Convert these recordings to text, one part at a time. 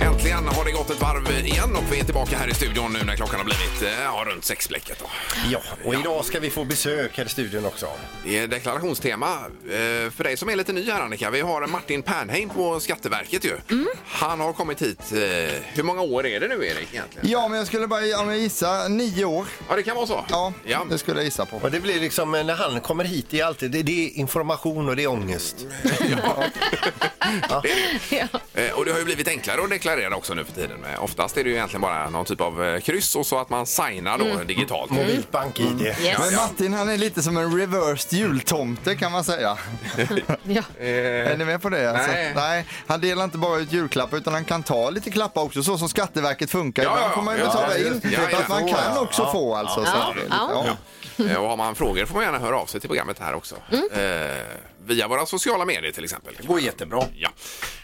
Äntligen har det gått ett varv igen och vi är tillbaka här i studion nu när klockan har blivit eh, ja, runt sexblecket. Då. Ja, och idag ska vi få besök här i studion också. Det är deklarationstema. Eh, För dig som är lite ny här Annika, vi har Martin Pernheim på Skatteverket ju. Han har kommit hit, eh, hur många år är det nu Erik egentligen? Ja, men jag skulle bara gissa nio år. Ja, det kan vara så. Ja, ja. det skulle jag gissa på. Och det blir liksom, eh, när han kommer hit, det är alltid det, det är information och det är ångest. Ja. Eh, Och det har ju blivit enklare att deklarera också nu för tiden. Men Oftast är det ju egentligen bara någon typ av eh, kryss och så att man signar då digitalt. Mobilt bank-id. Yes. Men Martin han är lite som en reversed jultomte kan man säga. Ja. Är ni med på det? Alltså, nej. nej, han delar inte bara ut julklappar utan han kan ta lite klappar också så som Skatteverket funkar. Ja, Ibland får man ju ja, betala ja, in. Ja, man kan också få alltså. Så. Eh, Och har man frågor får man gärna höra av sig till programmet här också. Eh, via våra sociala medier till exempel. Det går jättebra. Ja.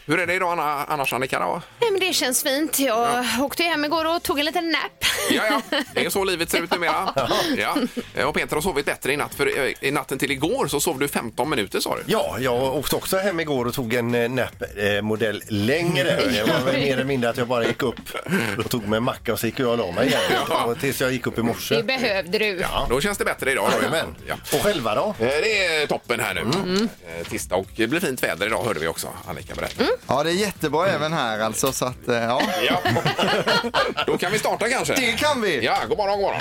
Hur är det idag Anna, annars Annika? Då? Nej, men det känns fint. Jag åkte hem igår och tog en liten nap. Ja, ja, det är så livet ser ut numera. Ja. Eh, Och Peter har sovit bättre i natt, för eh, i natten till igår så sov du 15 minuter sa du. Ja, jag åkte också hem igår och tog en eh, nap-modell längre. Det var väl mer eller mindre att jag bara gick upp och tog mig en macka och så gick jag och la mig igen. Och tills jag gick upp i morse. Det behövde du. Ja, Då känns det bättre idag. då. Ja. Och själva då? Eh, Det är toppen här nu. Eh, Tisdag och det blir fint väder idag hörde vi också Annika berätta. ja, det är jättebra även här alltså. Så att, eh, ja. Ja. Då kan vi starta kanske. Det kan vi! Ja, god morgon, god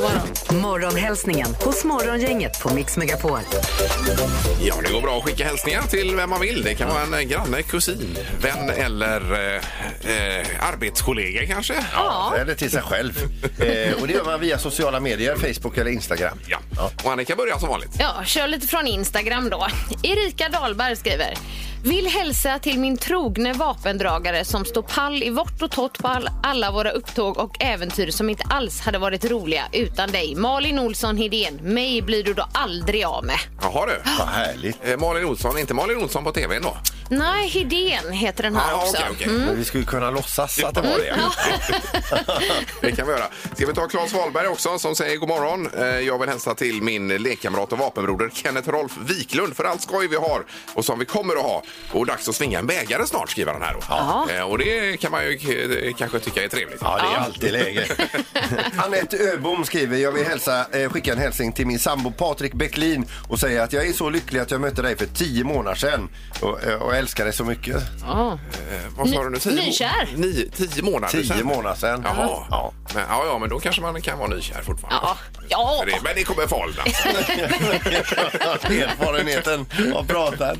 morgon. Morgonhälsningen hos Morgongänget på Mix Megapol. Ja, det går bra att skicka hälsningar till vem man vill. Det kan vara en eh, granne, kusin, vän eller eh, eh, arbetskollega kanske. Ja. Eller till sig själv. Eh, och det gör man via sociala medier, Facebook eller Instagram. Ja. Och Annika börjar som vanligt. Ja, kör lite från Instagram då. Erika Dahlberg skriver. Vill hälsa till min trogne vapendragare som står pall i vårt och torrt på all, alla våra upptåg och äventyr som inte alls hade varit roliga utan dig. Malin Olsson Hedén, mig blir du då aldrig av med. Jaha du. Vad härligt. Eh, Malin Olsson, inte Malin Olsson på tv då? Nej, Hedén heter den här Ja, också. okej, okej. Men vi skulle kunna låtsas att det var det. Det kan vi göra. Ska vi ta Claes Wahlberg också som säger god morgon. Eh, Jag vill hälsa till min lekkamrat och vapenbroder Kenneth Rolf Wiklund för allt skoj vi har och som vi kommer att ha. Och dags att svinga en bägare snart skriver han här då. Ja. Eh, Och det kan man ju eh, kanske tycka är trevligt. Ja, det är alltid läge. Anette Öbom skriver, jag vill hälsa, eh, skicka en hälsning till min sambo Patrik Bäcklin och säga att jag är så lycklig att jag mötte dig för tio månader sedan och, eh, och älskar dig så mycket. Ja. Eh, Vad sa du nu? Tio må- Nykär. Nio, tio månader Tio sedan? månader sedan. Jaha. Ja. Men, ja, ja, men då kanske man kan vara nykär fortfarande. Ja. Ja. För det, men det kommer föråldras. Erfarenheten har pratat.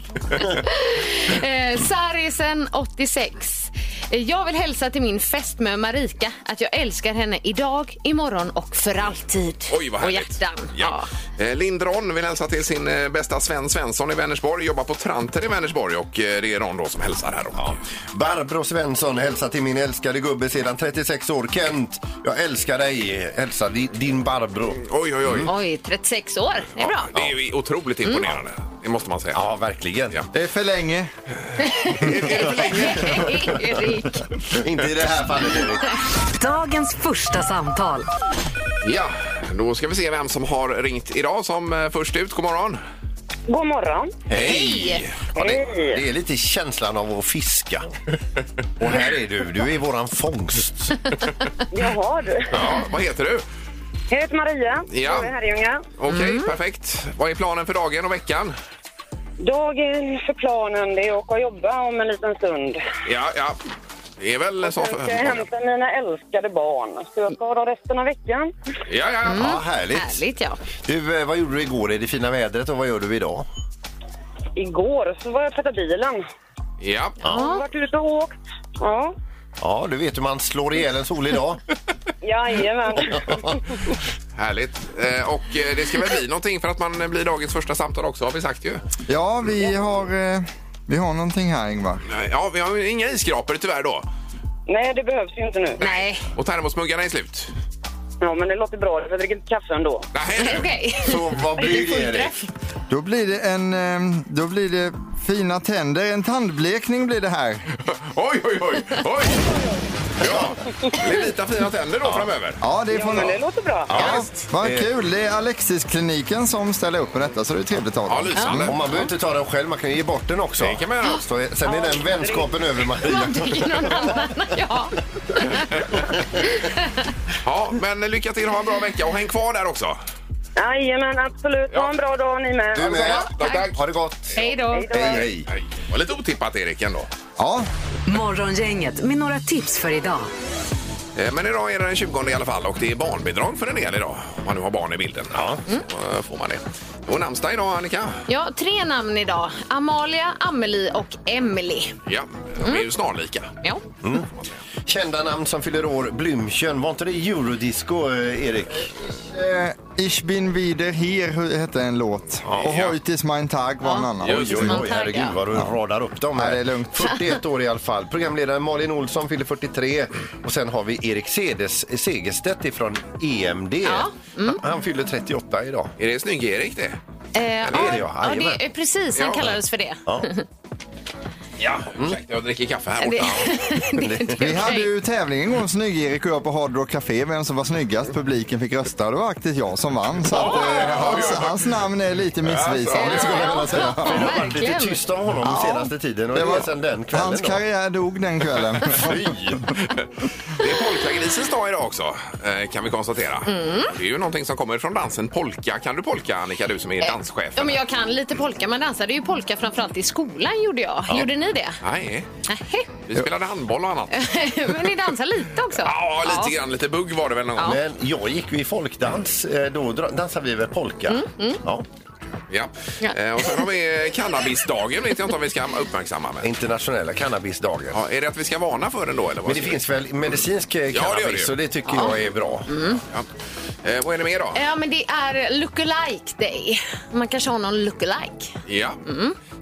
Eh, Sarisen 86. Eh, Jag vill hälsa till min fästmö Marika att jag älskar henne idag, imorgon och för alltid. Oj, vad och härligt. hjärtan. Ja. Eh, Lindron vill hälsa till sin eh, bästa Sven Svensson i Vänersborg. Jobbar på Tranter i Vänersborg och eh, det är Ron då som hälsar här. Då. Barbro Svensson hälsar till min älskade gubbe sedan 36 år. Kent, jag älskar dig. Hälsa di- din Barbro. Oj, oj, oj. Oj, 36 år. Det är bra. Ja, det är ju otroligt imponerande. Det måste man säga. Ja, verkligen. Ja. Det är för länge. Erik. Inte i det här fallet, Erik. Dagens första samtal. Ja, då ska vi se vem som har ringt idag som eh, först ut. God morgon. God morgon. Hej! Ja, det, det är lite känslan av att fiska. Och här är du. Du är våran fångst. Jaha du. Ja, vad heter du? Jag heter Maria. Ja. Jag är Herrljunga. Okej, perfekt. Vad är planen för dagen och veckan? Dagen för planen det är att åka och jobba om en liten stund. Ja, ja. Det är väl så för... ska jag hämta mina älskade barn. Så jag ska ha dem resten av veckan. Ja, ja. Ja, härligt. Härligt, ja. Du, eh, vad gjorde du igår i det fina vädret och vad gör du idag? Igår så var jag och tvättade bilen. Ja. Jag har varit ute och åkt. Ja. Ja, du vet hur man slår ihjäl en solig dag. Jajamän. Härligt. Eh, och eh, det ska väl bli någonting för att man blir dagens första samtal också har vi sagt ju. Ja, vi har, eh, vi har någonting här Ingvar. Ja, vi har inga isskrapor tyvärr då. Nej, det behövs ju inte nu. Nej, Och termosmuggarna är slut. Ja, men det låter bra. Jag dricker lite kaffe ändå. Nej, okej. Så vad blir det, Erik? Då blir det en, eh, då blir det fina tänder. En tandblekning blir det här. Oj, oj, oj, oj! Ja, det blir vita fina tänder då framöver. Ja, det är Ja, men det låter bra. Ja, visst. Vad kul. Det är Alexis-kliniken som ställer upp med detta, så det är trevligt av Ja, dem. lysande. Och man behöver inte ta den själv, man kan ge bort den också. Det kan man göra. Så, sen är den vänskapen över Maria. Någon annan. Ja. Ja, men lycka till, ha en bra vecka och häng kvar där också. Jajamän, absolut. Ha en bra dag ni med. Du med. Tack, tack. Ha det gott. Hej då. Hej då. Hej, hej. Det var lite otippat Erik ändå. Ja, Morgongänget med några tips för idag. Eh, Men idag är det den 20 i alla fall och det är barnbidrag för en del idag. Om man nu har barn i bilden. Ja. Så eh, får man det. Och namnsdag idag Annika. Ja, tre namn idag. Amalia, Amelie och Emily. Ja, de är ju snarlika. Ja. får man säga. Kända namn som fyller år. Blümchen. Var inte det eurodisco, eh, Erik? eh, Ich bin wieder hier hette en låt. och ja. Heute ist mein Tag var en annan. Oj, oj, oj, herregud vad du radar upp dem här. Ja, det är lugnt. 41 år i alla fall. Programledaren Malin Olsson fyller 43 och sen har vi Erik Sedes, Segerstedt ifrån EMD. Ja, Han, han fyller 38 idag. Är det Snygg-Erik det? Eh, är det, ja. ja, det Jajamän. är precis. Han Ja. kallades för det. Ja, ursäkta jag dricker kaffe här borta. det, det Vi hade ju tävling en gång, Snygg-Erik och jag på Hard Rock Café, vem som var snyggast. Publiken fick rösta och det var faktiskt jag som vann. Så att, eh, hans, hans namn är lite missvisande skulle jag vilja säga. Det har varit lite tyst om honom den senaste tiden och det, var- är sen den kvällen Hans då. karriär dog den kvällen. Fy! Det är polkagrisens dag idag också, eh, kan vi konstatera. Mm. Det är ju någonting som kommer från dansen polka. Kan du polka, Annika, du som är danschef? Ja, men jag kan lite polka. Man dansade ju polka framförallt i skolan gjorde jag. Gjorde ni det? Nej, Nähä. vi spelade handboll och annat. Men ni dansar lite också? Ja, lite grann. Lite bugg var det väl någon gång. Men jag gick ju i folkdans, eh, då dansade vi väl polka. Mm. Ja. Ja. Eh, Och sen har vi cannabisdagen, vet jag inte om vi ska uppmärksamma. Med. Internationella cannabisdagen. Ja, är det att vi ska varna för den då? Eller vad Men det ska finns väl medicinsk eh, det gör cannabis det ju. och det tycker jag är bra. vi- ja. eh, vad är det mer då? Ja, men det är lookalike day. Man kanske har någon lookalike. Ja.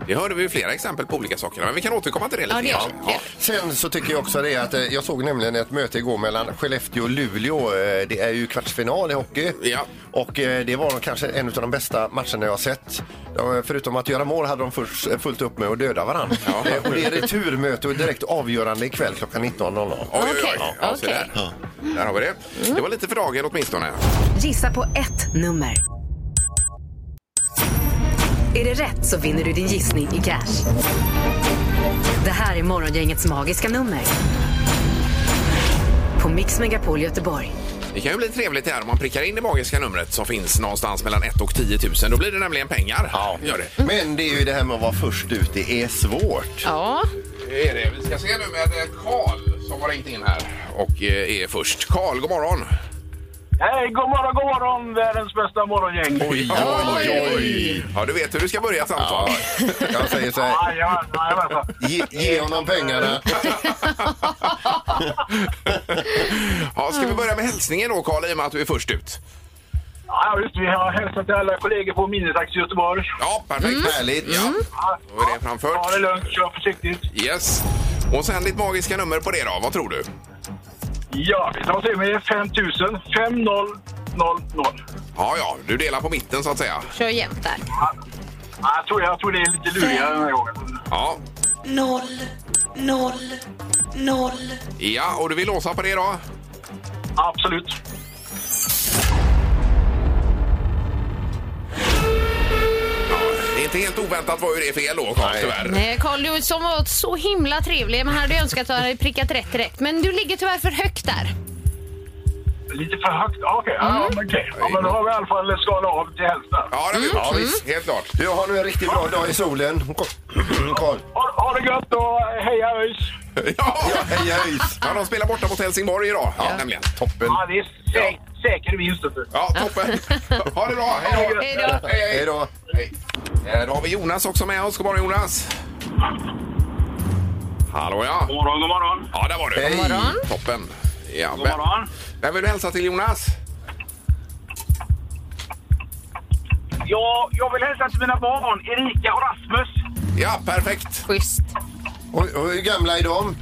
Det hörde vi ju flera exempel på olika saker, men vi kan återkomma till det lite Ja, det gör grann. vi. Ja. Sen så tycker jag också det att eh, jag såg nämligen ett möte igår mellan Skellefteå och Luleå. Eh, Det är ju kvartsfinal i hockey. Ja. Och eh, det var kanske en av de bästa matcherna jag har sett. Ja, Förutom att göra mål hade de först eh, fullt upp med att döda varandra. Ja. Eh, Och det är returmöte och direkt avgörande ikväll klockan 19.00. Oj, oj, Ja, så där. där har vi det. Det var lite för dagen åtminstone. Gissa på ett nummer. Är det rätt så vinner du din gissning i cash. Det här är Morgongängets magiska nummer. På Mix Megapol Göteborg. Det kan ju bli trevligt här om man prickar in det magiska numret som finns någonstans mellan 1 och 10 000. Då blir det nämligen pengar. Ja. Gör det. Men det är ju det här med att vara först ut, det är svårt. Ja, Det är det. Vi ska se nu med Karl som har ringt in här och eh, är först. Karl, god morgon. Hej, god morgon, god morgon, världens bästa morgongäng. Oj, oj, oj. Ja, du vet hur du ska börja ett samtal. Jag säger så här, jajamensan. ge, ge honom pengarna. Ja, ska vi börja med hälsningen då, Karl, i och med att du är först ut? Ja, just Vi har hälsat till alla kollegor på Minitaxi Göteborg. Ja, perfekt. Härligt. Ja, då är det framfört. Ta det lugnt, kör försiktigt. Yes. Och sen ditt magiska nummer på det då, vad tror du? Ja, oss in med 5000 5000. Ja, ja, du delar på mitten så att säga. kör jämnt där. Ja, jag, tror, jag tror det är lite lurigare den här gången. Ja. noll, noll, noll. Ja, och du vill låsa på det då? Absolut. Inte helt oväntat var ju det fel då, Karl, tyvärr. Nej, Carl, du som var så himla trevlig. Man hade önskat att du hade prickat rätt direkt. Men du ligger tyvärr för högt där. Lite för högt. Ja, Okej, ja, men okej. ja, men då har vi i alla fall skalat av till hälften. Ja, det har vi gjort. Ja, visst. Helt klart. Du har nu en riktigt bra dag i solen. Karl. Ha, ha det gött och heja ÖIS! Ja, Ja, hej höjs. ja, de spelar borta mot Helsingborg idag, nämligen. Toppen. Ja, det är säker vinst. Ja, toppen. Ha det bra. Hej då. Hej då. Hej, Hej hej. då. hej. Eh, Då har vi Jonas också med oss. God morgon, Jonas. Hallå, ja. God morgon, god morgon. Ja, där var du. Hej. Morgon. Toppen. Ja, God morgon. Vem vill du hälsa till, Jonas? Ja, jag vill hälsa till mina barn, Erika och Rasmus. Ja, perfekt. Schysst. Och, och hur gamla är de?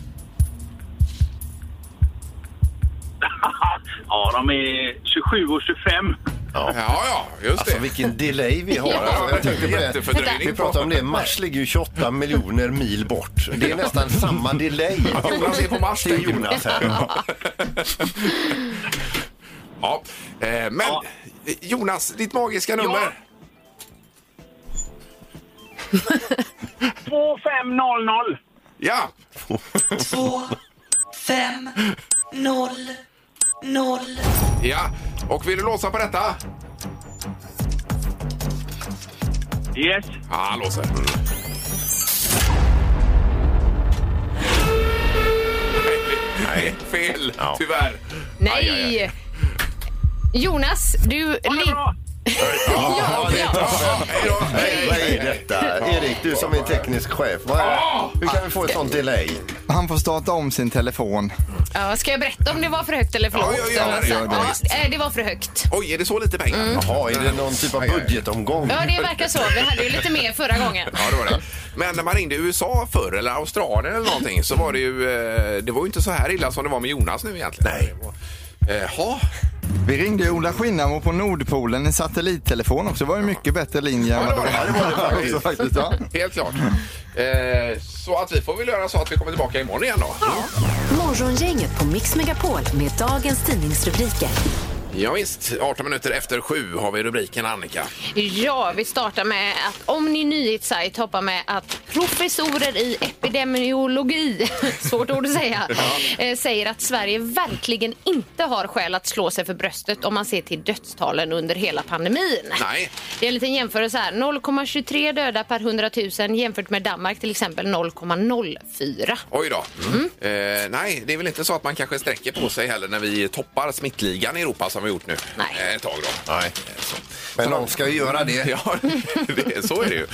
Ja, de är 27 och 25. Ja, ja, just Alltså det. vilken delay vi har. Ja. Alltså, jag tänkte på det. Jättefördröjning. Vi pratar om det, Mars ligger ju 28 miljoner mil bort. Det är nästan samma delay. Jonas är på Mars, Det är. Jonas här. Ja, eh, men Jonas, ditt magiska nummer. 2500. Ja, två, fem, noll, ja. Och vill du låsa på detta? Yes. Ja, han låser. Nej, fel. Ja. Tyvärr. Nej! Aj, aj, aj. Jonas, du... Ha det bra. Ja, ja. Hej då. Hej. Vad är detta? Erik, du som är teknisk chef. Vad är, hur kan vi få ett sånt delay? Han får starta om sin telefon. Ja, ska jag berätta om det var för högt eller för Ja, lågt? ja, ja, det. Ja, eh, det var för högt. Oj, är det så lite pengar? Jaha, är det någon typ av budgetomgång? Ja, det verkar så. Vi hade ju lite mer förra gången. Ja, det var det. Men när man ringde USA förr, eller Australien eller någonting, så var det ju... eh, Det var ju inte så här illa som det var med Jonas nu egentligen. Nej. Jaha. Vi ringde Ola Skinnamo på Nordpolen i satellittelefon också. Det var ju mycket bättre linje än Ja, vad det var det. det var också faktiskt. Ja. Helt klart. Eh, så att vi får väl göra så att vi kommer tillbaka imorgon igen då. Morgongänget på Mix Megapol med dagens tidningsrubriker. Ja, visst, 18 minuter efter sju har vi rubriken Annika. Ja, vi startar med att Omni nyhetssajt hoppar med att professorer i epidemiologi, svårt ord att säga, eh, säger att Sverige verkligen inte har skäl att slå sig för bröstet om man ser till dödstalen under hela pandemin. Nej. Det är en liten jämförelse här. 0,23 döda per 100 000 jämfört med Danmark till exempel 0,04. Oj då. Mm. Eh, nej, det är väl inte så att man kanske sträcker på sig heller när vi toppar smittligan i Europa som vi gjort nu Nej. eh, ett tag då. Nej. Men någon ska ju göra det. Ja, det, så är det ju.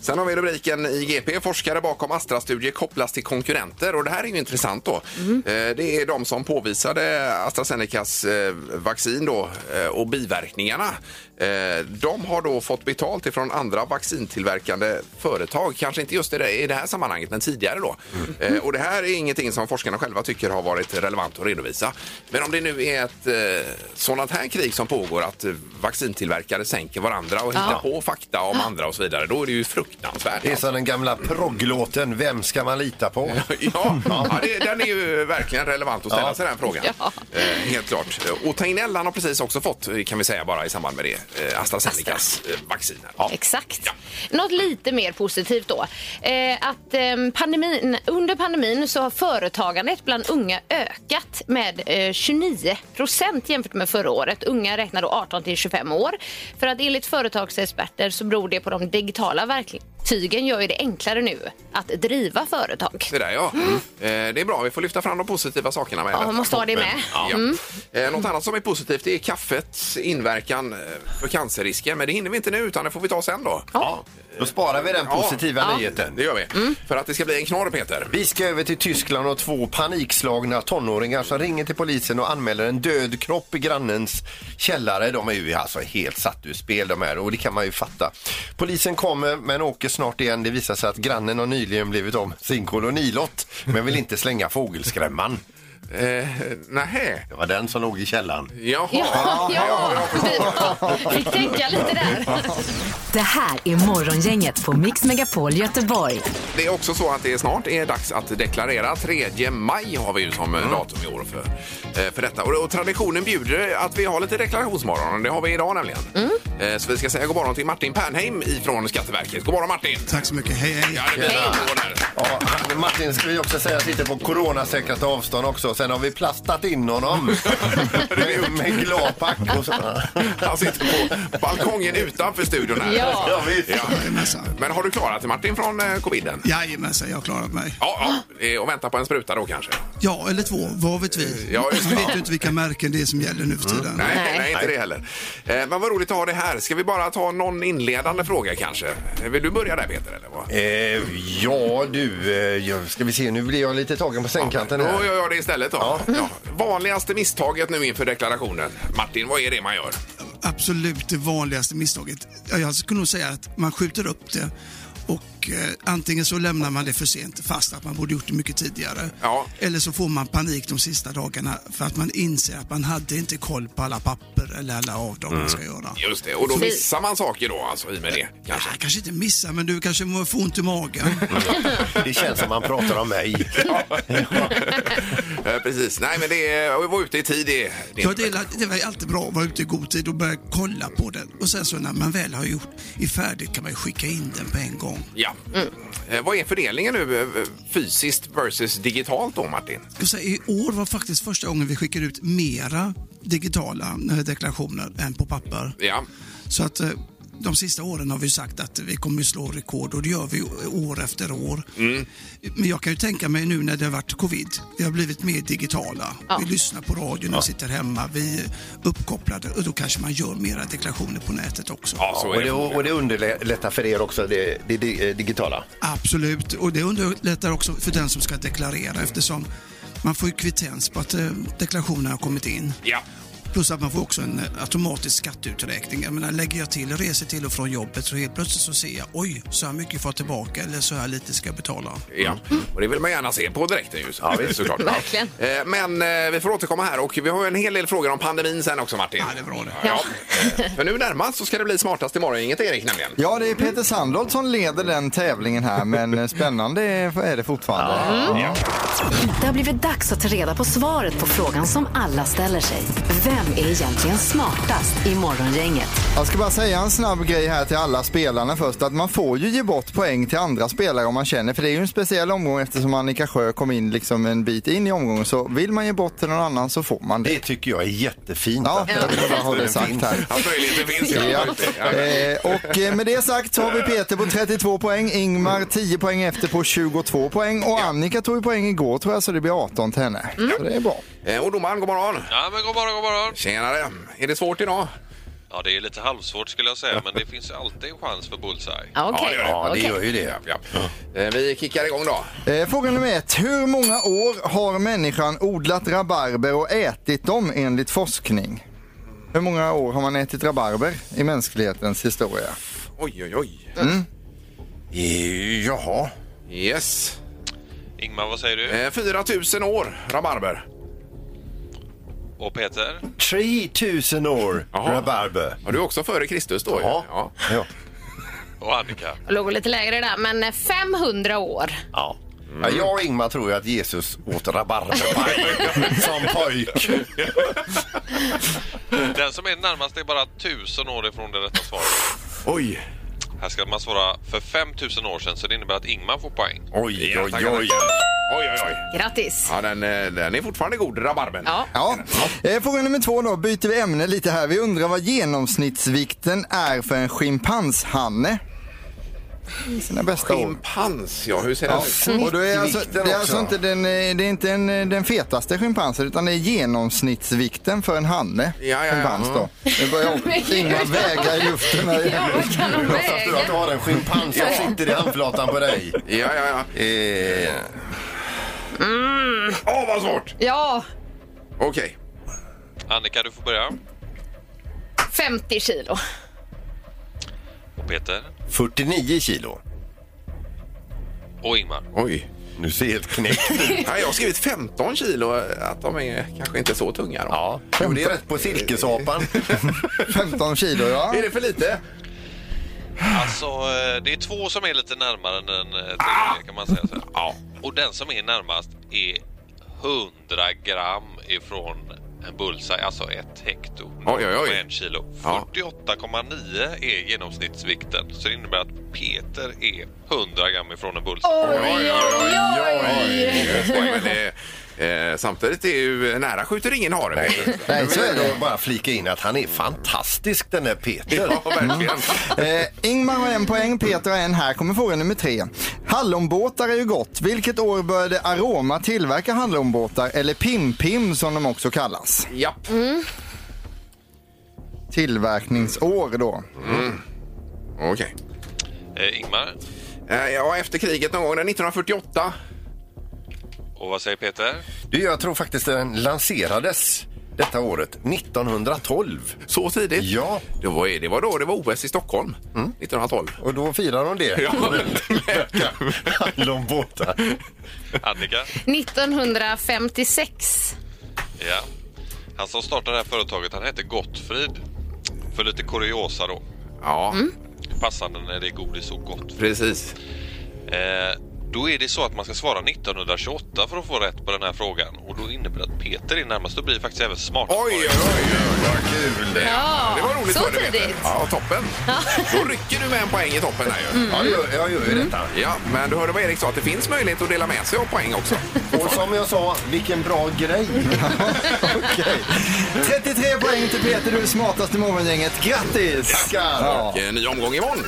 Sen har vi rubriken i GP. Forskare bakom Astra-studie kopplas till konkurrenter. Och det här är ju intressant då. Mm. Eh, Det är de som påvisade AstraZenecas eh, vaccin då eh, och biverkningarna. Eh, De har då fått betalt ifrån andra vaccintillverkande företag. Kanske inte just i det, i det här sammanhanget, men tidigare då. Mm. Eh, Och det här är ingenting som forskarna själva tycker har varit relevant att redovisa. Men om det nu är ett eh, sådant här krig som pågår, att vaccintillverkare sänker varandra och hittar på fakta om andra och så vidare, då är det ju fruktansvärt. Det är som den gamla progglåten Vem ska man lita på? Ja, ja det, den är ju verkligen relevant att ställa sig den frågan. Eh, helt klart. Och Tegnell han har precis också fått, kan vi säga bara i samband med det, eh, AstraZenecas eh, vacciner. Ja. Exakt. Ja. Något lite mer positivt då. Eh, att eh, pandemin, under pandemin så har företagandet bland unga ökat med eh, 29 procent jämfört med förra året. Unga räknar då 18 till 25 år. För att enligt företagsexperter så beror det på de digitala verktygen gör ju det enklare nu att driva företag. Det där ja. Eh, det är bra, vi får lyfta fram de positiva sakerna med Ja, detta. man måste ha det med. Ja. Mm. Eh, något annat som är positivt det är kaffets inverkan eh, för cancerrisken. Men det hinner vi inte nu utan det får vi ta sen då. Ja. Då sparar vi den positiva nyheten. Det gör vi. För att det ska bli en knorr Peter. Vi ska över till Tyskland och två panikslagna tonåringar som ringer till polisen och anmäler en död kropp i grannens källare. De är ju alltså helt satt ur spel de här och det kan man ju fatta. Polisen kommer men åker snart igen. Det visar sig att grannen har nyligen blivit om sin kolonilott men vill inte slänga fågelskrämman. Eh, nähä. Det var den som låg i källaren. Jaha. Ja, ja, vi fick tänka lite där. Det här är Morgongänget på Mix Megapol Göteborg. Det är också så att det snart är dags att deklarera. 3 maj har vi ju som Mm. datum i år för, eh, för detta. Och, och traditionen bjuder att vi har lite deklarationsmorgon. Det har vi idag nämligen. Mm. Eh, Så vi ska säga god morgon till Martin Pernheim ifrån Skatteverket. God morgon Martin! Tack så mycket. Hej, hej. Ja, det blir där. Ja, han- Martin ska vi också säga sitter på coronasäkrat avstånd också. Sen har vi plastat in honom med, med glapack och så. Han sitter på balkongen utanför studion här. Ja. Ja, visst. Ja. Jajamensan. Men har du klarat dig Martin från eh, coviden? Jajamensan, jag har klarat mig. Ja, ja. Eh, Och väntar på en spruta då kanske? Ja, eller två. Vad vet vi? Ja, just det. Vi vet ju inte vilka märken det är som gäller nu för tiden. Nej, nej, Nej. inte det heller. Eh, men vad roligt att ha det här. Ska vi bara ta någon inledande fråga kanske? Vill du börja där Peter? Eller vad? Eh, ja du, eh, ja, ska vi se, nu blir jag lite tagen på sängkanten Då här. gör jag det istället då. Ja. Vanligaste misstaget nu inför deklarationen. Martin, vad är det man gör? Absolut det vanligaste misstaget. Ja, Jag skulle nog säga att man skjuter upp det och och eh, antingen så lämnar man det för sent fast att man borde gjort det mycket tidigare. Ja. Eller så får man panik de sista dagarna för att man inser att man hade inte koll på alla papper eller alla avdrag man ska göra. Just det, och då missar man saker då alltså i och med det kanske. Ja, kanske inte missa, men du kanske må få ont i magen. Det känns som man pratar om mig. Precis, nej men det är, vara ute i tid det, det Ja, det, är, det var alltid bra att vara ute i god tid och börja kolla på den. Och sen så när man väl har gjort är färdigt kan man skicka in den på en gång. Ja. Eh, Vad är fördelningen nu eh, fysiskt versus digitalt då Martin? Jag säga, I år var faktiskt första gången vi skickade ut mera digitala eh, deklarationer än på papper. Ja. Så att eh, de sista åren har vi sagt att vi kommer att slå rekord och det gör vi år efter år. Men jag kan ju tänka mig nu när det har varit covid, vi har blivit mer digitala. Vi lyssnar på radion, vi sitter hemma, vi är uppkopplade och då kanske man gör mera deklarationer på nätet också. Ja, så Och det, och det underlättar för er också, det, det, det digitala. Absolut, och det underlättar också för den som ska deklarera eftersom man får ju kvittens på att eh, deklarationen har kommit in. Ja. Plus att man får också en eh, automatisk skatteuträkning. Jag menar, lägger jag till resor till och från jobbet så helt plötsligt så ser jag oj, så här mycket får jag tillbaka eller så här lite ska jag betala. Ja, och det vill man gärna se på direkten ju. Ja, visst. såklart. Verkligen. Eh, Men eh, vi får återkomma här och vi har ju en hel del frågor om pandemin sen också Martin. Ja, det är bra det. Ja. Eh, För nu närmast så ska det bli smartast imorgon, inget Erik nämligen. Ja, det är Peter Sandholt som leder den tävlingen här, men eh, spännande är det fortfarande. Det har blivit dags att ta reda på svaret på frågan som alla ställer sig. Vem är egentligen smartast i Morgongänget? Jag ska bara säga en snabb grej här till alla spelarna först, att man får ju ge bort poäng till andra spelare om man känner, för det är ju en speciell omgång eftersom Annika Sjö kom in liksom en bit in i omgången, så vill man ge bort till någon annan så får man det. Det tycker jag är jättefint. Ja, att- jag vill bara ha det sagt här. Att möjligheten finns ja. Eh, och eh, med det sagt så har vi Peter på 32 poäng, Ingmar 10 poäng efter på 22 poäng och Annika tog ju poäng igår tror jag så det blir 18 till henne. Så det är bra. Eh, Och domaren, god morgon. Ja, men god morgon, god morgon. Tjenare. Är det svårt idag? Ja, det är lite halvsvårt skulle jag säga, men det finns alltid en chans för bullseye. Ja, Okej. det gör det. Ja, det Okej. gör ju det. Ja, ja. Eh, Vi kickar igång då. Eh, fråga nummer ett. Hur många år har människan odlat rabarber och ätit dem enligt forskning? Hur många år har man ätit rabarber i mänsklighetens historia? Oj, oj, oj. Eh, Jaha. Yes. Ingmar, vad säger du? Eh, 4 000 år rabarber. Och Peter? 3000 år Jaha. rabarber. Har du också före Kristus då? ju? Ja. ja. Ja. Och Annika? Jag låg lite lägre där, men eh, 500 år. Ja. Ja, jag och Ingmar tror ju att Jesus åt rabarberpaj som pojk. Den som är närmast är bara tusen år ifrån det rätta svaret. Oj. Här ska man svara för 5000 år sedan, så det innebär att Ingmar får poäng. Oj, Ja, oj, tackar. oj. Oj, oj, oj. Grattis! Ja, den, eh, den är fortfarande god, rabarbern. Ja. Ja. Eh, fråga nummer två då, byter vi ämne lite här. Vi undrar vad genomsnittsvikten är för en schimpanshanne. I sina bästa år. Schimpans, ja. Hur ser den ut? Och då är alltså, det är alltså inte den, eh, det är inte en, eh, den fetaste schimpansen utan det är genomsnittsvikten för en hanne. Ja, ja, ja. Schimpans då. Det börjar Ingmar väga i luften. Här. Kan de Fast du att du har en schimpans som sitter i handflatan på dig. Ja, ja, ja. Eh, Åh, vad svårt! Ja, Okej. Annika, du får börja. 50 kilo. Peter? 49 kilo. Och Ingmar? Oj. Nu ser helt knäckt ut. Ja, jag har skrivit 15 kilo, att de är kanske inte så tunga. Då. Ja, jo, det är rätt på silkesapan. 15 kilo ja. Är det för lite? Alltså, eh, det är två som är lite närmare än den eh, tredje, kan man säga så. här. Ja. Och den som är närmast är 100 gram ifrån en bullseye, alltså ett hekto. Oj, oj, oj. 0,1 kilo. Ja. 48,9 är genomsnittsvikten. Så det innebär att Peter är 100 gram ifrån en bullseye. Oj, oj, oj, oj. Men det, eh, samtidigt är ju nära skjuter ingen hare. du. Nej, så är det. Jag bara flika in att han är fantastisk den där Peter. Ja, verkligen. Eh, Ingmar har en poäng, Peter har en. Här kommer fråga nummer tre. Hallonbåtar är ju gott. Vilket år började Aroma tillverka hallonbåtar, eller Pim-Pim som de också kallas? Japp. Tillverkningsår då. Okej. Eh, Ingmar? Eh, Ja, efter kriget någon gång, 1948. Och vad säger Peter? Du, jag tror faktiskt den lanserades detta året 1912. Så tidigt? Ja. Det var, det var då det var OS i Stockholm 1912. Och då firar de det. Ja. Hallonbåtar. Annika? 1956. Ja. Han som startade det här företaget han hette Gottfrid. För lite kuriosa då. Ja, Passande när det är godis och gott. precis. Eh, då är det så att man ska svara 1928 för att få rätt på den här frågan. Och då innebär det att Peter är närmast och blir faktiskt även smart. Oj, oj, oj, vad kul! Ja, det var roligt så för dig, Peter. tidigt. Ja, toppen. Då rycker du med en poäng i toppen här ju. Ja, det gör, jag gör ju detta. Ja, men du hörde vad Erik sa, att det finns möjlighet att dela med sig av poäng också. Och som jag sa, vilken bra grej. Okej. 33 poäng till Peter, du är smartast i morgongänget. Grattis! Tackar. Ja. Och, eh, ny omgång imorgon.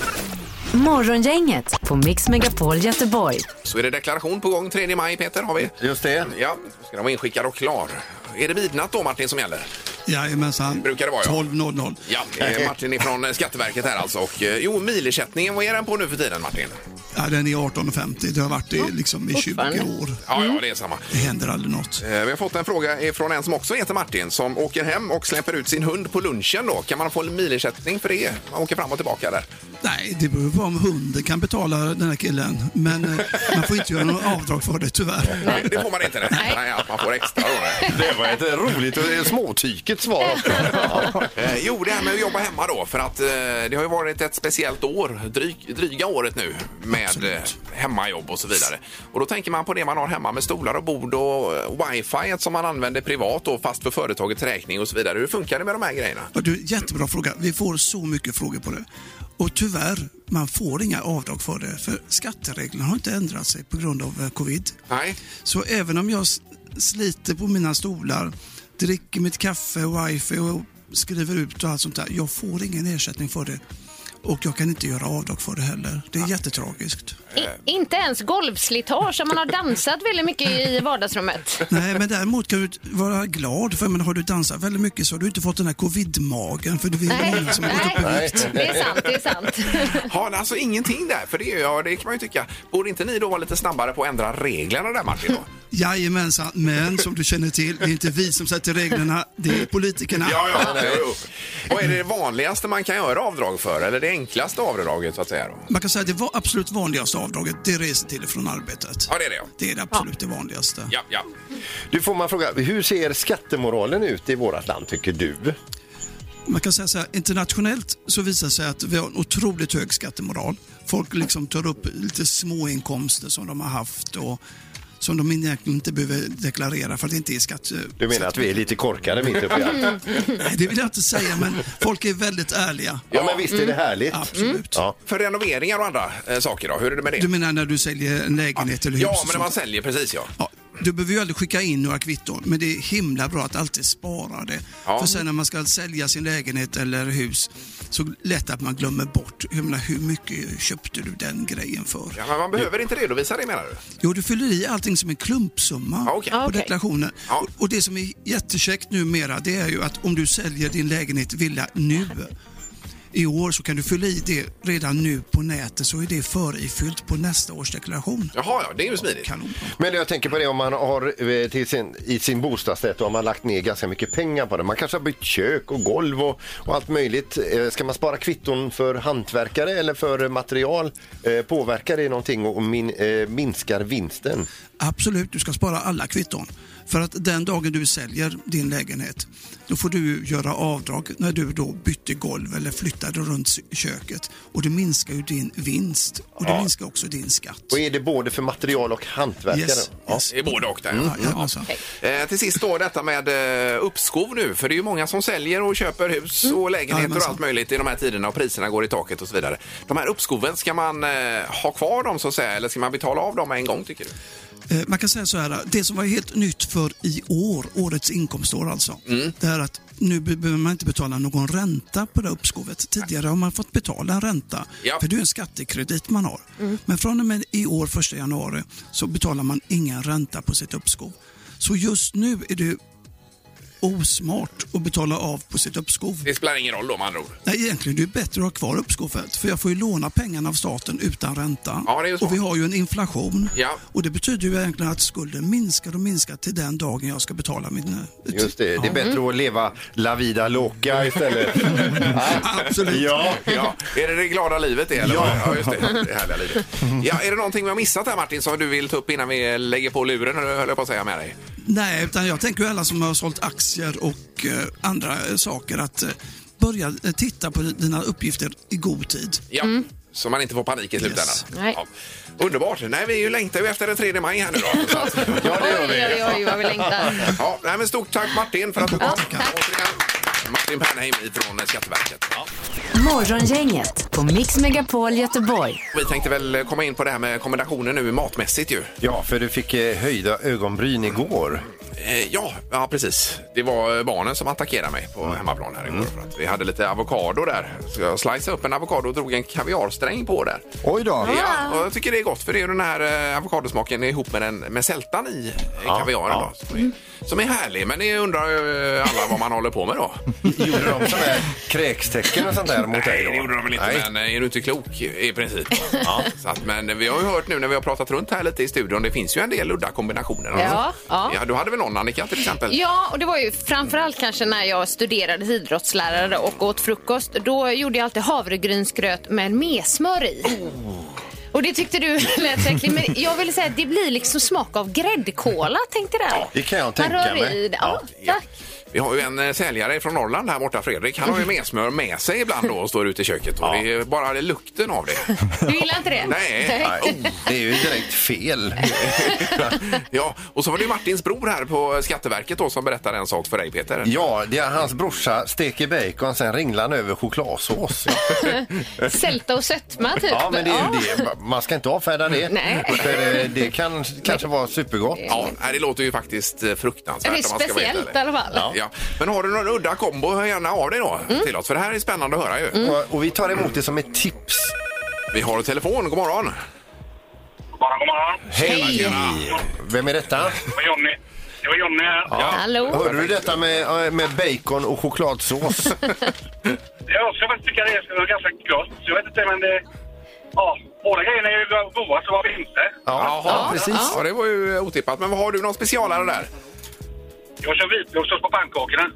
Morgongänget på Mix Megapol Göteborg. Så är det deklaration på gång 3 maj, Peter, har vi. Just det. Ja, ska den vara inskickad och klar. Är det midnatt då, Martin, som gäller? Jajamensan. Brukar det vara, ja. 12.00. Ja, Martin från Skatteverket här alltså. Och, eh, jo, milersättningen, vad är den på nu för tiden, Martin? Ja, den är 18.50. Det har varit det liksom i 20 fortfarande. år. Ja, ja, det är samma. Det händer aldrig något. Eh, Vi har fått en fråga från en som också heter Martin som åker hem och släpper ut sin hund på lunchen då. Kan man få en milersättning för det? Man åker fram och tillbaka där. Nej, det beror på om hunden kan betala den här killen. Men eh, man får inte göra något avdrag för det tyvärr. Nej, det får man inte. Nej, Nej man får extra då. Det var ett roligt och småtyket svar. Eh, jo, det här med att jobba hemma då. För att eh, det har ju varit ett speciellt år, dryg, dryga året nu med Absolut. eh, hemmajobb och så vidare. Och då tänker man på det man har hemma med stolar och bord och eh, wifi som man använder privat då, fast för företagets räkning och så vidare. Hur funkar det med de här grejerna? Ja, du, jättebra fråga. Vi får så mycket frågor på det. Och tyvärr, man får inga avdrag för det. För skattereglerna har inte ändrat sig på grund av eh, covid. Nej. Så även om jag sliter på mina stolar, dricker mitt kaffe, wifi och skriver ut och allt sånt där. Jag får ingen ersättning för det. Och jag kan inte göra avdrag för det heller. Det är jättetragiskt. I, inte ens golvslitage om man har dansat väldigt mycket i vardagsrummet. Nej, men däremot kan du vara glad för men har du dansat väldigt mycket så har du inte fått den här covid-magen för det är Nej, många som har gått upp i nej, vikt. det är sant. Det är sant. Har alltså ingenting där? För det, är- ja, det kan man ju tycka. Borde inte ni då vara lite snabbare på att ändra reglerna där Martin? Då? Jajamensan, men som du känner till, det är inte vi som sätter reglerna, det är politikerna. Ja, ja. Jo, jo. Vad är det vanligaste man kan göra avdrag för? Eller det enklaste avdraget så att säga? Då? Man kan säga att det var absolut vanligaste avdraget, det är resor till och från arbetet. Ja, det är det. ja. Det är det absolut det vanligaste. Ja, ja. Du får man fråga, hur ser skattemoralen ut i vårt land tycker du? Man kan säga så här, internationellt så visar det sig att vi har en otroligt hög skattemoral. Folk liksom tar upp lite småinkomster som de har haft och som de egentligen inte behöver deklarera för att det inte är skatt. Du menar att vi är lite korkade mitt uppe i allt? Nej, det vill jag inte säga, men folk är väldigt ärliga. Ja, men visst är det härligt? Absolut. Ja. För renoveringar och andra eh, saker då? Hur är det med det? Du menar när du säljer en lägenhet eller hus? ja, och men när man säljer, precis ja. Ja, du behöver ju aldrig skicka in några kvitton, men det är himla bra att alltid spara det. Ja. För sen när man ska sälja sin lägenhet eller hus så lätt att man glömmer bort jag menar, hur mycket köpte du den grejen för. ja men man behöver inte redovisa det menar du? Jo, du fyller i allting som en klumpsumma Ja, okej. på Okej. deklarationen. Ja. Och, och det som är jättekäckt numera det är ju att om du säljer din lägenhet villa nu i år så kan du fylla i det redan nu på nätet så är det förifyllt på nästa års deklaration. Jaha, ja, det är ju smidigt. Men jag tänker på det om man har eh, till sin, i sin bostadsrätt och har man lagt ner ganska mycket pengar på det. Man kanske har bytt kök och golv och, och allt möjligt. Eh, Ska man spara kvitton för hantverkare eller för material? Eh, Påverkar det någonting och min, minskar vinsten? Absolut, du ska spara alla kvitton. För att den dagen du säljer din lägenhet, då får du göra avdrag när du då bytte golv eller flyttade runt köket. Och det minskar ju din vinst och det minskar också din skatt. Och är det både för material och hantverkare? Yes, Ja. yes. Det är både och där. Ja, jajamensan. Eh, till sist då detta med eh, uppskov nu, för det är ju många som säljer och köper hus och lägenheter och allt möjligt i de här tiderna och priserna går i taket och så vidare. De här uppskoven, ska man eh, ha kvar dem så att säga eller ska man betala av dem en gång tycker du? Eh, Man kan säga så här, det som var helt nytt för i år, årets inkomstår alltså, det är att nu be- behöver man inte betala någon ränta på det uppskovet. Tidigare har man fått betala en ränta, Ja. för det är en skattekredit man har. Men från och med i år, första januari, så betalar man ingen ränta på sitt uppskov. Så just nu är det osmart att betala av på sitt uppskov. Det spelar ingen roll då med andra ord. Nej, egentligen det är bättre att ha kvar uppskovet för jag får ju låna pengarna av staten utan ränta. Ja, det är så. och vi har ju en inflation. Ja. Och det betyder ju egentligen att skulden minskar och minskar till den dagen jag ska betala min... eh, Just det, det är bättre att leva la vida loca istället. Absolut. Ja. Ja, är det det glada livet det eller? Ja. ja just det. Det härliga livet. Ja, är det någonting vi har missat här Martin som du vill ta upp innan vi lägger på luren? Höll jag på att säga med dig? Nej, utan jag tänker ju alla som har sålt aktier och eh, andra eh, saker att eh, börja titta på dina uppgifter i god tid. Ja, så man inte får panik i slutändan. Yes. Nej. Ja. Underbart. Nej, vi är ju längtar ju efter den 3 maj här nu då. Ja, det gör vi. Oj, oj, oj, vad vi längtar. Ja, nej, men stort tack Martin för att du kom. Ja, tack. Martin Pernheim från Skatteverket. Morgongänget på Mix Megapol Göteborg. Vi tänkte väl komma in på det här med kombinationen nu matmässigt ju. Ja, för du fick eh, höjda ögonbryn igår. Eh, ja, ja, precis. Det var eh, barnen som attackerade mig på hemmaplan här igår. För att vi hade lite avokado där. Så jag sliceade upp en avokado och drog en kaviarsträng på där. Oj då. Ja, och jag tycker det är gott för det är ju den här eh, avokadosmaken ihop med, den, med sältan i eh, kaviaren ja. då, som, är, som är härlig. Men det undrar ju alla vad man håller på med då. Gjorde de sådana här kräkstecken och sånt där mot dig Nej, då? det gjorde de väl inte, Nej. men eh, är du inte klok i princip? ja. så att, men vi har ju hört nu när vi har pratat runt här lite i studion, det finns ju en del udda kombinationer. Ja, ja. ja. Du hade väl någon Annika till exempel? Ja, och det var ju framförallt kanske när jag studerade idrottslärare och åt frukost. Då gjorde jag alltid havregrynsgröt med mesmör i. Och det tyckte du lät äckligt. Men jag ville säga att det blir liksom smak av gräddkola, tänkte där. det kan jag Man tänka rör mig. i det. Ja, Ja. tack. Vi har ju en eh, säljare från Norrland här borta, Fredrik. Han har ju mesmör med sig ibland då och står ute i köket. Och det är bara det lukten av det. Du gillar inte det? Nej. Nej, oh, det är ju direkt fel. ja, och så var det ju Martins bror här på Skatteverket då som berättade en sak för dig Peter. Ja, det är hans brorsa steker bacon, sen ringlar han över chokladsås. Sälta och sötma, typ. Ja, men det är ju det. Man ska inte avfärda det. Nej. För det, det kan kanske vara supergott. Ja, det låter ju faktiskt eh, fruktansvärt. Det är speciellt i alla fall. Ja. Men har du någon udda kombo, hör gärna av dig då Mm. till oss. För det här är spännande att höra ju. Och, och vi tar emot det som ett tips. Vi har telefon, god morgon. Bara god morgon. Hej! Vem är detta? Det var Jonny. Det var Jonny här. Ja. Hallå? Hörde du detta med, eh, med bacon och chokladsås? Jag ska faktiskt tycka det är ganska gott. Jag vet inte, men det... Ja, båda grejerna är ju goda, så varför inte? Jaha, precis. Ja, det var ju otippat. Men vad har du någon specialare där? Jag kör vitlökssås på pannkakorna.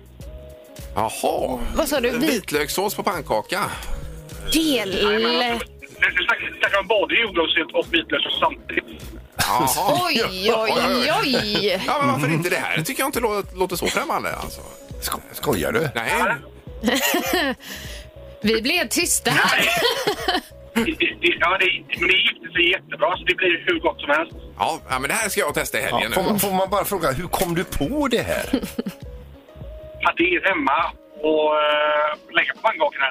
Jaha. Vad sa du? Vit- Vitlökssås på pannkaka. Del... Det snackar om både jordgubbssylt och vitlökssås samtidigt. Jaha. Oj, oj, oj. Ja, men varför inte det här? Det tycker jag inte låter, låter så främmande. Alltså. Sko skojar du? Nej. Vi blev tysta här. Det- det- det- Ja, det, men det gifter sig jättebra, så det blir hur gott som helst. Ja, ja, men det här ska jag testa i Ja, helgen får, nu. man, får man bara fråga, hur kom du på det här? Att det är hemma och uh, lägga på pannkakorna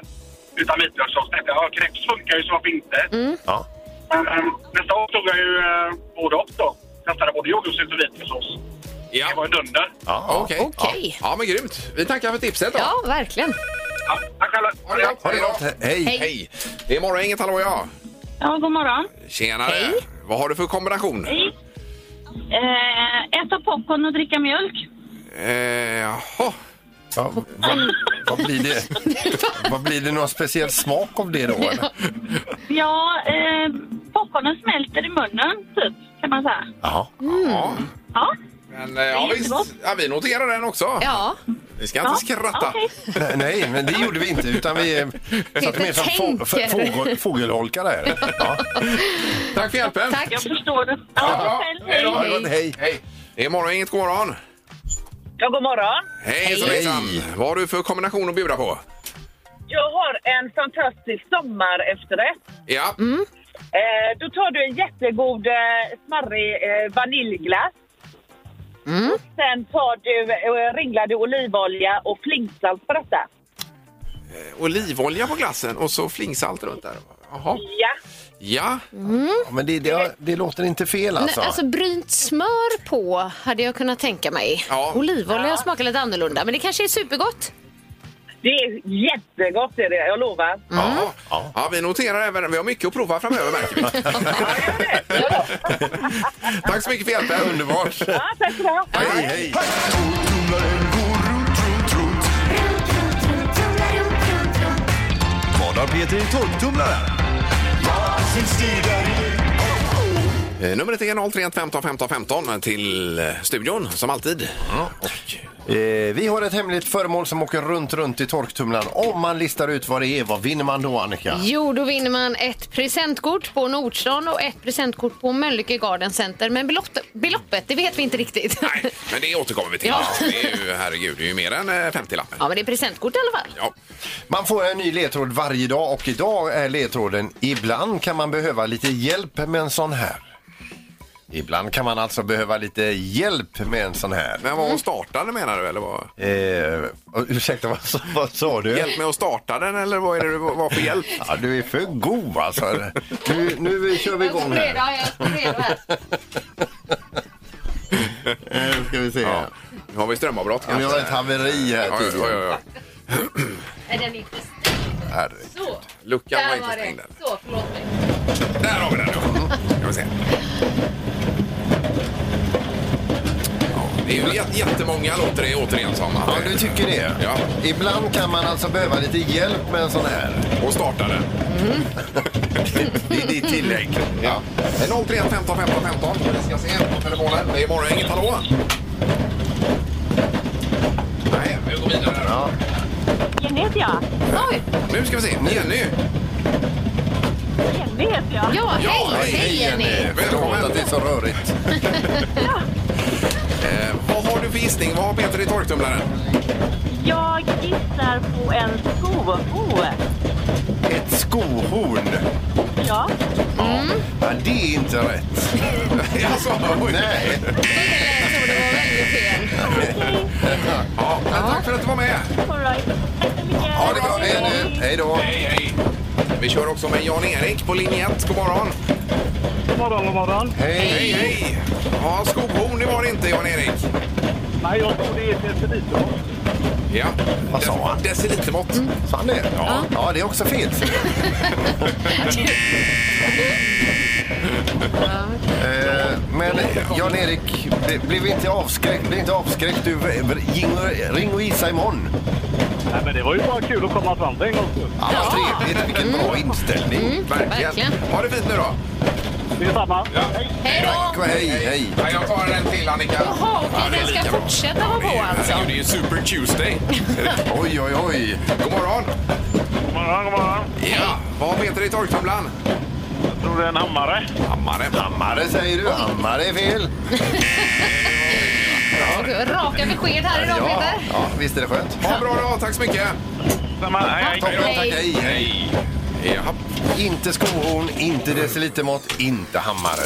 utan vitlökssås. Tänkte jag, ja, crepes funkar ju så varför inte? Ja. Men eh, nästa år tog jag ju uh, både och då. Testade både jordgubbssylt och vitlökssås. Det Ja, var en dunder. Ja. okej. Okej. Ja. ja, men grymt. Vi tackar för tipset då. Ja, verkligen. Ja, tack själva. Ha det gott. Ha det gott. Hej. Hej. Det är morgon, inget hallå ja. Ja, god morgon. Tjenare. Hej. Vad har du för kombination? Eh, äta popcorn och dricka mjölk. Eh, jaha. Ja, vad, vad blir det? Vad blir det någon speciell smak av det då? Eller? Ja, eh, popcornen smälter i munnen, typ, kan man säga. Ja. Ja. Ja, Men, eh, ja, visst. Ja, vi noterar den också. Ja, Vi ska inte skratta. okej. Nej, Nej, men det gjorde vi inte. Utan vi eh, satte mer som få, tänker. fågel, fågelholkar där. Ja. Tack för hjälpen. tack. Jag förstår det. Ja, själv. Hej då. Gott, Hej. Hej. Det är morgon, inget god morgon. Ja, god morgon. Hej, Hej. Hej. Vad har du för kombination att bjuda på? Jag har en fantastisk sommarefterrätt. Ja. Eh, då tar du en jättegod eh, smarrig eh, vaniljglass. Sen tar du, eh, ringlar du olivolja och flingsalt på detta. Olivolja på glassen och så flingsalt runt där. Jaha. Ja. Ja. Ja, men det, det, det låter inte fel alltså. Nej, alltså brynt smör på hade jag kunnat tänka mig. Ja. Olivolja smakar lite annorlunda, men det kanske är supergott. Det är jättegott, är det. jag lovar. Ja, mm. ja. ja, vi noterar även Vi har mycket att prova framöver märker vi. Tack så mycket för hjälpen. Underbart. Ja, tack för det. Hej, hej. Vad Peter i torktumlaren? Eh, numret är 031 15 15 15 till studion som alltid. Och vi har ett hemligt föremål som åker runt, runt i torktumlaren. Om man listar ut vad det är, vad vinner man då Annika? Jo, då vinner man ett presentkort på Nordstan och ett presentkort på Mölnlycke Garden Center. Men beloppet, beloppet, det vet vi inte riktigt. Nej, men det återkommer vi till. Ja. Det är ju, herregud, det är ju mer än 50-lappen. Ja, men det är presentkort i alla fall. Ja. Man får en ny ledtråd varje dag och idag är ledtråden ibland kan man behöva lite hjälp med en sån här. Ibland kan man alltså behöva lite hjälp med en sån här. Men vad startade menar du? Eller vad? Eh, ursäkta, vad, sa- vad sa du? Hjälp med att starta den eller vad är det du vad för hjälp? Ja, du är för god alltså. Nu, nu kör vi igång här. jag är redo här. Eh, ska vi se. Ja. Nu har vi strömavbrott Ja, vi har ett haveri här Ja, ja, ja, ja. Är den inte Herregud. så? Luckan var Där inte var det. stängd än. Så, förlåt mig. Där har vi den nu. Ska vi se. Det är ju jät- jättemånga låter det återigen som. att Ja, du tycker det? Ja. Ibland kan man alltså behöva lite hjälp med en sån här. Och starta den. Det är ditt tillägg. Ja. Det är 031 15 15 15. Vi ska se på telefonen. Det är morgon, inget hallå? Nej, vi går vidare. Ja. Jenny heter jag. Oj! Nu ska vi se. Jenny. Jenny heter jag. Ja, hej! hej, hej Jenny! Välkommen. Förlåt att det är så rörigt. Eh, vad har du för gissning? Vad har Peter i torktumlaren? Jag gissar på en skoho. Ett skohorn. Ja. Ja, det är inte rätt. alltså, oj. Nej. Lät som det var väldigt fel. Ja, men tack för att du var med. All right. Tack så mycket. Ja, det bra. Hej nu. Hej då. Hej, hej. Vi kör också med Jan-Erik på linje 1. God morgon. God morgon, god morgon. Hej, Hej. hej. Ja, skohorn det var det inte, Jan-Erik. Nej, jag tror det är deciliter. Ja. Vad sa han? Decilitermått. Sa han det? Ja. ja, det är också fel. Eh, Men Jan-Erik, bli- blev inte avskräckt. Bli inte avskräckt. Du, ring och, ring och gissa imorgon. Nej, men det var ju bara kul att komma fram till en gång. Ja, vad trevligt. Vilken bra inställning. Verkligen. verkligen. Ha det fint nu då. Det är samma. Ja. Hej! Och hej, hej. Ja, jag tar en till, Annika. Jaha, okej, det den ska fortsätta vara Det är- på alltså. Det är ju Super Tuesday. Oj, oj, oj. God morgon. God morgon, god morgon. Ja, vad har Peter i torktumlaren? Jag tror det är en hammare. Hammare. Hammare säger du. Hammare är fel. Raka besked här idag, Ja, Peter. ja, visst är det skönt. Ha en bra dag. Tack så mycket. Samma. Hej, hej. Tack. Hej, hej. Hej. Jaha. Inte skohorn, inte decilitermått, inte hammare.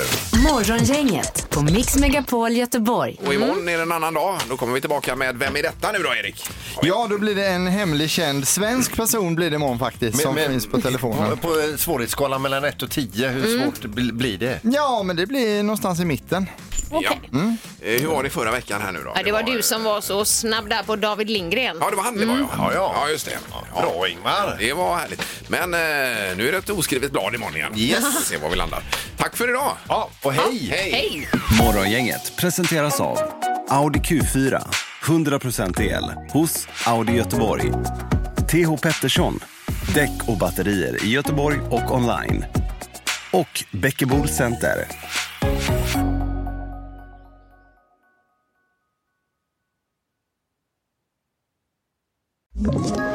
Morgongänget på Mix Megapol Göteborg. Och imorgon är det en annan dag. Då kommer vi tillbaka med Vem är detta nu då, Erik? Ja, då blir det en hemlig känd svensk person blir det imorgon faktiskt som finns på telefonen. På eh, svårighetsskalan mellan 1 och 10, hur svårt bl- blir det? Ja, men det blir någonstans i mitten. Ja. Eh, Hur var det förra veckan här nu då? Ja, det var du som var så snabb där på David Lindgren. Ja, det var han det var ja. Ja, ja. ja just det. Ja. Bra Ingmar! Det var härligt. Men eh, nu är det ett oskrivet blad imorgon igen. Yes. Se var vi landar. Tack för idag. Ja, och hej! Hej. Hej! Morgongänget presenteras av Audi Q4. 100% el hos Audi Göteborg. TH Pettersson. Däck och batterier i Göteborg och online. Och Bäckebol Center. Ett